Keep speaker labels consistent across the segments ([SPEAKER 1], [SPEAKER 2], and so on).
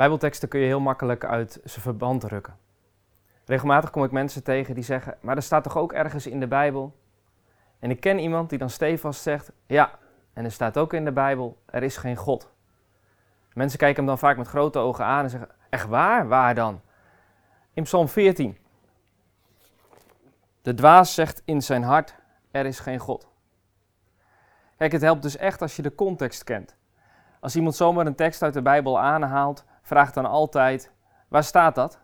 [SPEAKER 1] Bijbelteksten kun je heel makkelijk uit zijn verband rukken. Regelmatig kom ik mensen tegen die zeggen, maar er staat toch ook ergens in de Bijbel? En ik ken iemand die dan stevast zegt, ja, en er staat ook in de Bijbel, er is geen God. Mensen kijken hem dan vaak met grote ogen aan en zeggen, echt waar? Waar dan? In Psalm 14. De dwaas zegt in zijn hart, er is geen God. Kijk, het helpt dus echt als je de context kent. Als iemand zomaar een tekst uit de Bijbel aanhaalt, vraagt dan altijd: waar staat dat?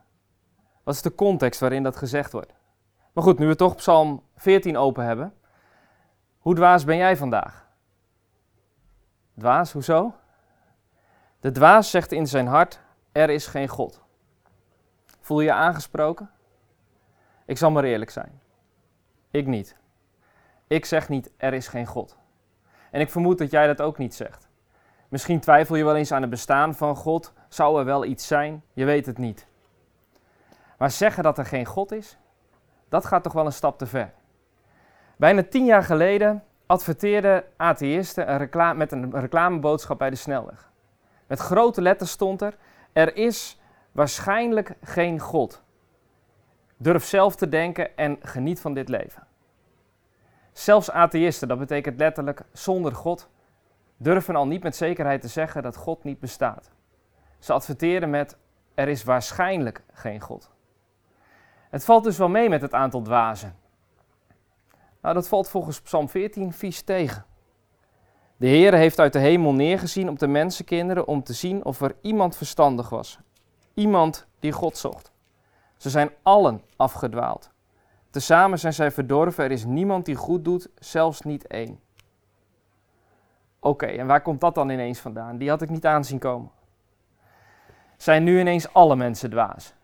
[SPEAKER 1] Wat is de context waarin dat gezegd wordt? Maar goed, nu we toch Psalm 14 open hebben. Hoe dwaas ben jij vandaag? Dwaas, hoezo? De dwaas zegt in zijn hart: er is geen God. Voel je je aangesproken? Ik zal maar eerlijk zijn. Ik niet. Ik zeg niet: er is geen God. En ik vermoed dat jij dat ook niet zegt. Misschien twijfel je wel eens aan het bestaan van God. Zou er wel iets zijn? Je weet het niet. Maar zeggen dat er geen God is, dat gaat toch wel een stap te ver. Bijna tien jaar geleden adverteerden atheïsten een reclame, met een reclameboodschap bij de snelweg. Met grote letters stond er: Er is waarschijnlijk geen God. Durf zelf te denken en geniet van dit leven. Zelfs atheïsten, dat betekent letterlijk zonder God, durven al niet met zekerheid te zeggen dat God niet bestaat. Ze adverteren met: er is waarschijnlijk geen God. Het valt dus wel mee met het aantal dwazen. Nou, dat valt volgens Psalm 14 vies tegen. De Heer heeft uit de hemel neergezien op de mensenkinderen om te zien of er iemand verstandig was. Iemand die God zocht. Ze zijn allen afgedwaald. Tezamen zijn zij verdorven, er is niemand die goed doet, zelfs niet één. Oké, en waar komt dat dan ineens vandaan? Die had ik niet aanzien komen. Zijn nu ineens alle mensen dwaas?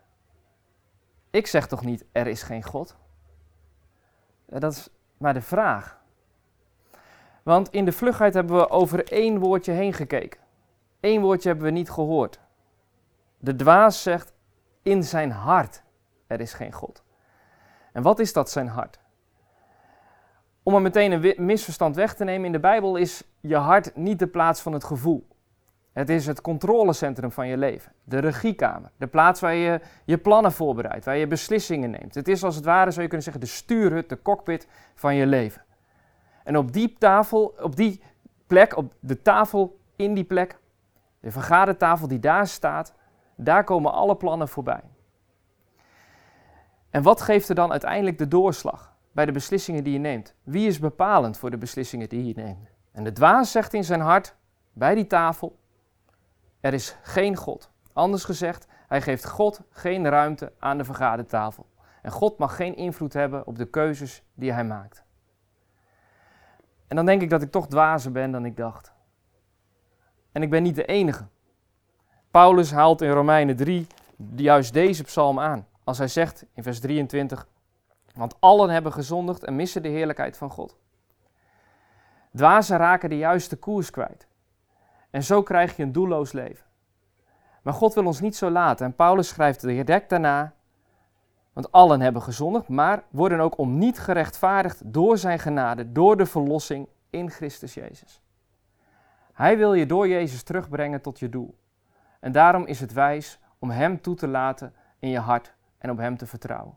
[SPEAKER 1] Ik zeg toch niet, er is geen God? Dat is maar de vraag. Want in de vlugheid hebben we over één woordje heen gekeken. Eén woordje hebben we niet gehoord. De dwaas zegt in zijn hart, er is geen God. En wat is dat zijn hart? Om er meteen een misverstand weg te nemen, in de Bijbel is je hart niet de plaats van het gevoel. Het is het controlecentrum van je leven, de regiekamer, de plaats waar je je plannen voorbereidt, waar je beslissingen neemt. Het is als het ware, zou je kunnen zeggen, de stuurhut, de cockpit van je leven. En op die tafel, op die plek, op de tafel in die plek, de vergadertafel die daar staat, daar komen alle plannen voorbij. En wat geeft er dan uiteindelijk de doorslag bij de beslissingen die je neemt? Wie is bepalend voor de beslissingen die je neemt? En de dwaas zegt in zijn hart, bij die tafel, er is geen God. Anders gezegd, hij geeft God geen ruimte aan de vergadertafel. En God mag geen invloed hebben op de keuzes die hij maakt. En dan denk ik dat ik toch dwazer ben dan ik dacht. En ik ben niet de enige. Paulus haalt in Romeinen 3 juist deze psalm aan. Als hij zegt in vers 23, want allen hebben gezondigd en missen de heerlijkheid van God. Dwazen raken de juiste koers kwijt. En zo krijg je een doelloos leven. Maar God wil ons niet zo laten. En Paulus schrijft direct daarna, want allen hebben gezondigd, maar worden ook om niet gerechtvaardigd door zijn genade, door de verlossing in Christus Jezus. Hij wil je door Jezus terugbrengen tot je doel. En daarom is het wijs om Hem toe te laten in je hart en op Hem te vertrouwen.